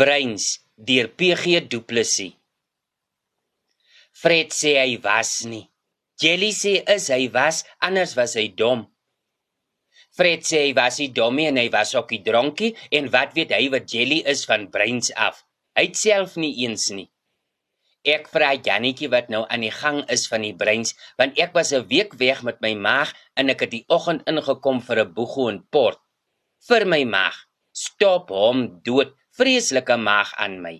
Breins deur PG Du Plessis. Fred sê hy was nie. Jelly sê is hy was, anders was hy dom. Fred sê hy was nie dom nie en hy was ook nie dronkie en wat weet hy wat Jelly is van Breins af? Hy self nie eens nie. Ek vra Jannetjie wat nou aan die gang is van die Breins, want ek was 'n week weg met my maag en ek het die oggend ingekom vir 'n boegoe en port vir my maag. Stop hom dood vreeslike mag aan my.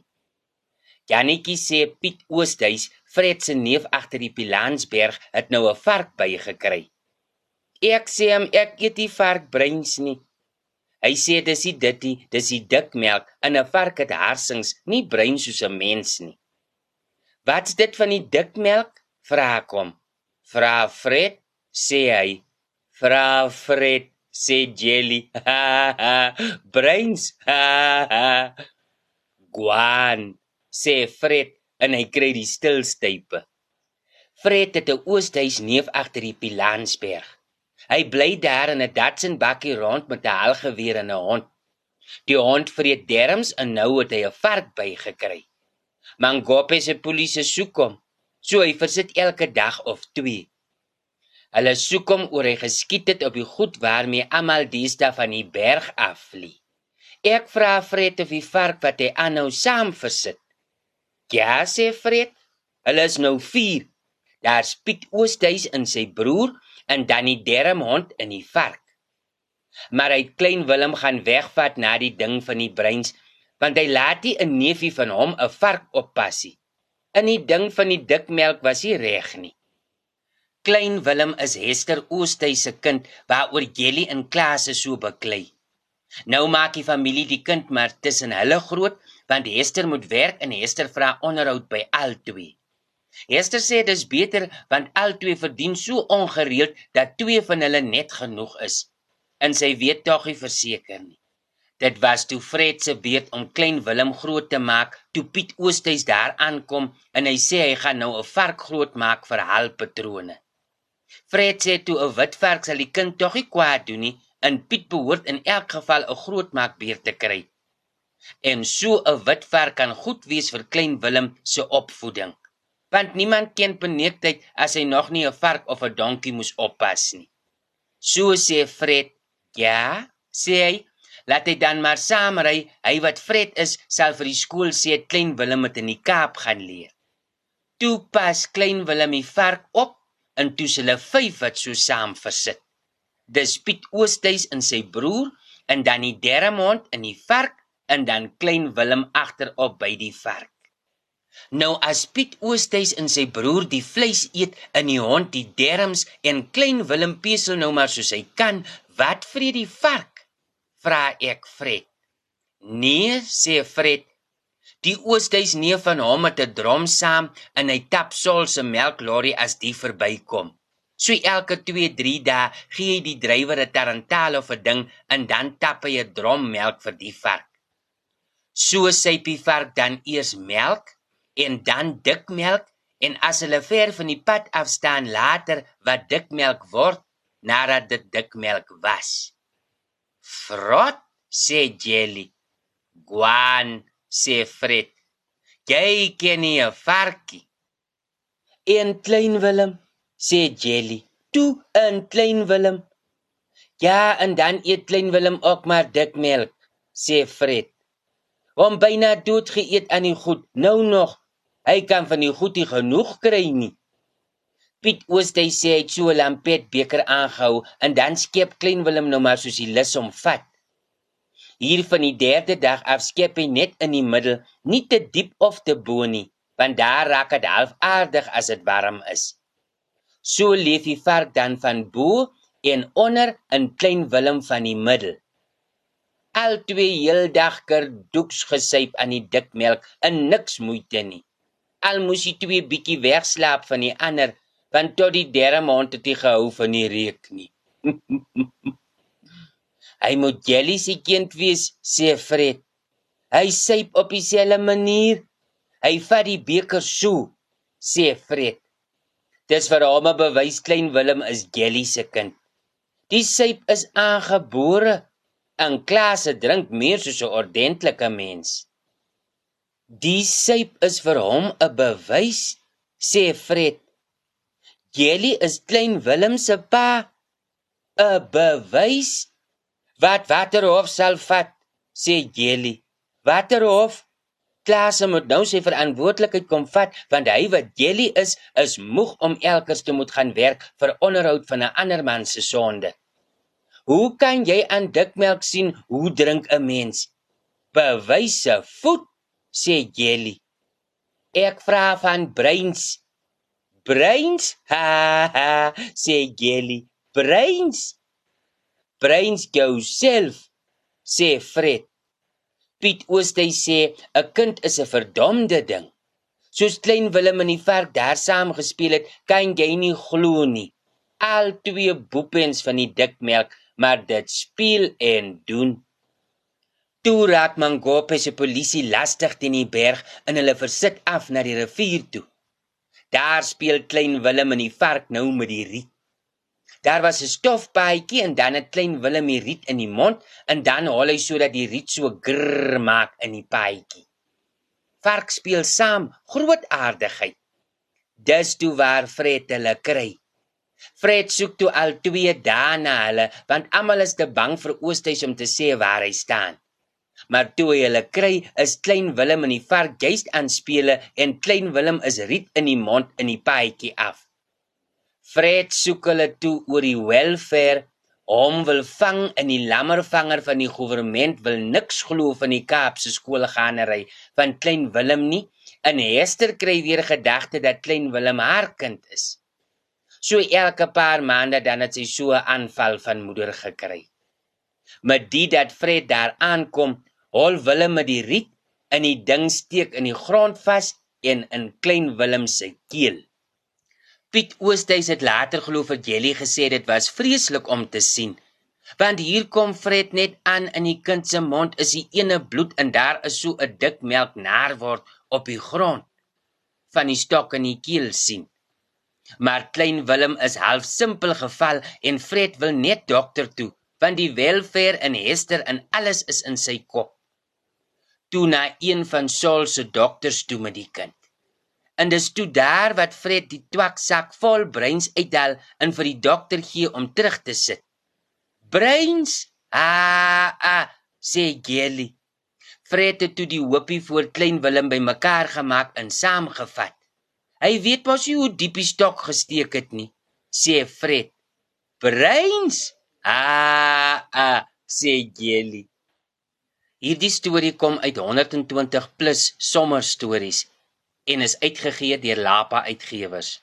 Janetjie sê Piet Oosthuis, Fred se neef agter die Pilansberg, het nou 'n vark bygekry. Ek sê hom ek eet die varkbreins nie. Hy sê dis die ditty, dis die dik melk in 'n vark het harsings, nie brein soos 'n mens nie. Wat's dit van die dik melk? Vra ek hom. Vra Fred, sê hy. Vra Fred, sê Jelly. Brains. Guan, sê Fred en hy kry die stilstype. Fred het 'n oosthuis neef agter die Pilansberg. Hy bly daar in 'n Datsun bakkie rond met 'n halgeweer en 'n hond. Die hond vreet derms en nou het hy 'n vark bygekry. Mangope se polisie soek hom. So hy versit elke dag of 2. Hulle soek hom oor hy geskiet het op die goed waarmee almal diesta van die berg afvlie. Ek vra Fred of die vark wat hy aanhou saam versit. Ja, sê Fred. Hulle is nou 4. Daar's Piet Oosthuis en sy broer en dan die derm hond in die vark. Maar hy klein Willem gaan wegvat na die ding van die breins want hy laat nie 'n neefie van hom 'n vark oppassie. In die ding van die dikmelk was hy reg nie. Klein Willem is Hester Oosthuis se kind waaroor Jelly en Klaas se so beklei. Nou maak die familie die kind maar tussen hulle groot want Hester moet werk en Hester vra onderhoud by albei. Hester sê dis beter want albei verdien so ongereeld dat twee van hulle net genoeg is. En sy weet tog nie verseker nie. Dit was toe Fred se beurt om klein Willem groot te maak toe Piet Oosthuis daar aankom en hy sê hy gaan nou 'n vark groot maak vir hul patrone. Fred sê toe 'n wit vark sal die kind tog nie kwaad doen nie, en Piet behoort in elk geval 'n groot maakbeer te kry. En so 'n wit vark kan goed wees vir klein Willem se opvoeding. Want niemand ken beneektheid as hy nog nie 'n vark of 'n donkie moes oppas nie. So sê Fred, "Ja," sê hy, "laat hy dan maar saam ry. Hy wat Fred is, sal vir die skool sê klein Willem moet in die Kaap gaan leer." Toe pas klein Willem die vark op en toe hulle vyf wat so saam versit. Dis Piet Oosthuis en sy broer en dan die derde mond in die vark en dan klein Willem agterop by die vark. Nou as Piet Oosthuis en sy broer die vleis eet in die hond die derms en klein Willem pesel nou maar soos hy kan, wat vreet die vark? Vra ek Fred. Nee, sê Fred, Die oosthuis neef van hom het 'n drom saam en hy tap Sol se melklorry as die verbykom. So elke 2-3 dae gee hy die drywer 'n tarantaal of 'n ding en dan tap hy 'n drom melk vir die vark. So syp die vark dan eers melk en dan dik melk en as hulle ver van die pad af staan later wat dik melk word nadat dit dik melk was. Frot sê Jelly. Guan sê Fred. Jy ken nie 'n varkie. En klein Willem sê Jelly. Toe in klein Willem. Ja, en dan eet klein Willem ook maar dik melk, sê Fred. Hom byna dood geëet aan die goed. Nou nog. Hy kan van die goed nie genoeg kry nie. Piet Oosthuis sê hy het so 'n lampet beker aangehou en dan skep klein Willem nou maar soos die lus om vat. Hier van die derde dag af skep hy net in die middel, nie te diep of te bo nie, want daar raak dit half aardig as dit warm is. So leef die vark dan van bo en onder in klein Willem van die middel. Al twee heeldag kerdoeks gesyp aan die dik melk en niks moeite nie. Al moes hy twee bietjie wegslaap van die ander, want tot die derde maand het hy gehou van die reuk nie. Hy moet jelly se kind wees, sê Fred. Hy syp op dieselfde manier. Hy vat die beker so, sê Fred. Dis vir hom 'n bewys klein Willem is jelly se kind. Die syp is aangebore. En Klaas se drink meer soos 'n ordentlike mens. Die syp is vir hom 'n bewys, sê Fred. Jelly is klein Willem se pa. 'n Bewys? Wat Waterhof sal vat, sê Jelly. Waterhof Klaas moet nou sy verantwoordelikheid kom vat want hy wat Jelly is, is moeg om elkers te moet gaan werk vir onderhoud van 'n ander man se sonde. Hoe kan jy aan dikmelk sien hoe drink 'n mens? Bewyse voet, sê Jelly. Ek vra van Breins. Breins? Ha ha, sê Jelly. Breins? Breins gou self, sê Fred. Piet Oosthuy sê 'n kind is 'n verdomde ding. Soos klein Willem in die vark daar saam gespeel het, kan jy nie glo nie. Al twee boepens van die dikmelk maar dit speel en doen. Toe raak Mangope se polisie lastig teen die berg en hulle versit af na die rivier toe. Daar speel klein Willem in die vark nou met die riet. Daar was 'n stofpaadjie en dan 'n klein Willem die riet in die mond en dan haal hy sodat die riet so grrr maak in die paadjie. Vark speel saam, groot aardigheid. Dis toe waar Fred hulle kry. Fred soek toe al twee dae na hulle, want almal is te bang vir Oosthuis om te sê waar hy staan. Maar toe hy hulle kry, is klein Willem in die vark geest aan spele en klein Willem is riet in die mond in die paadjie af. Fred soek hulle toe oor die welfare Hom wil vang in die lammervanger van die regering wil niks glo van die Kaapse skoolgaanery van klein Willem nie. En Hester kry weer gedagte dat klein Willem haar kind is. So elke paar maande dan het sy so 'n aanval van moeder gekry. Met die dat Fred daar aankom, hol Willem met die riet in die ding steek in die grond vas en in klein Willem se keel. Piet Oosthuis het later glo vir Jelly gesê dit was vreeslik om te sien. Want hier kom Fred net aan in die kind se mond is die ene bloed en daar is so 'n dik melknaar word op die grond van die stok in die keel sien. Maar klein Willem is half simpel geval en Fred wil net dokter toe, want die welfare in Hester en alles is in sy kop. Toe na een van Saul se dokters toe met die kind. En dis toe daar wat Fred die twaksak vol breins uithaal en vir die dokter gee om terug te sit. Breins? Ah, ah, sê Gelly. Fred het toe die hoopie voor klein Willem bymekaar gemaak en saamgevat. Hy weet mos hoe diep die stok gesteek het nie, sê Fred. Breins? Ah, ah, sê Jelly. Hierdie storie kom uit 120 plus sommer stories en is uitgegee deur Lapa Uitgewers.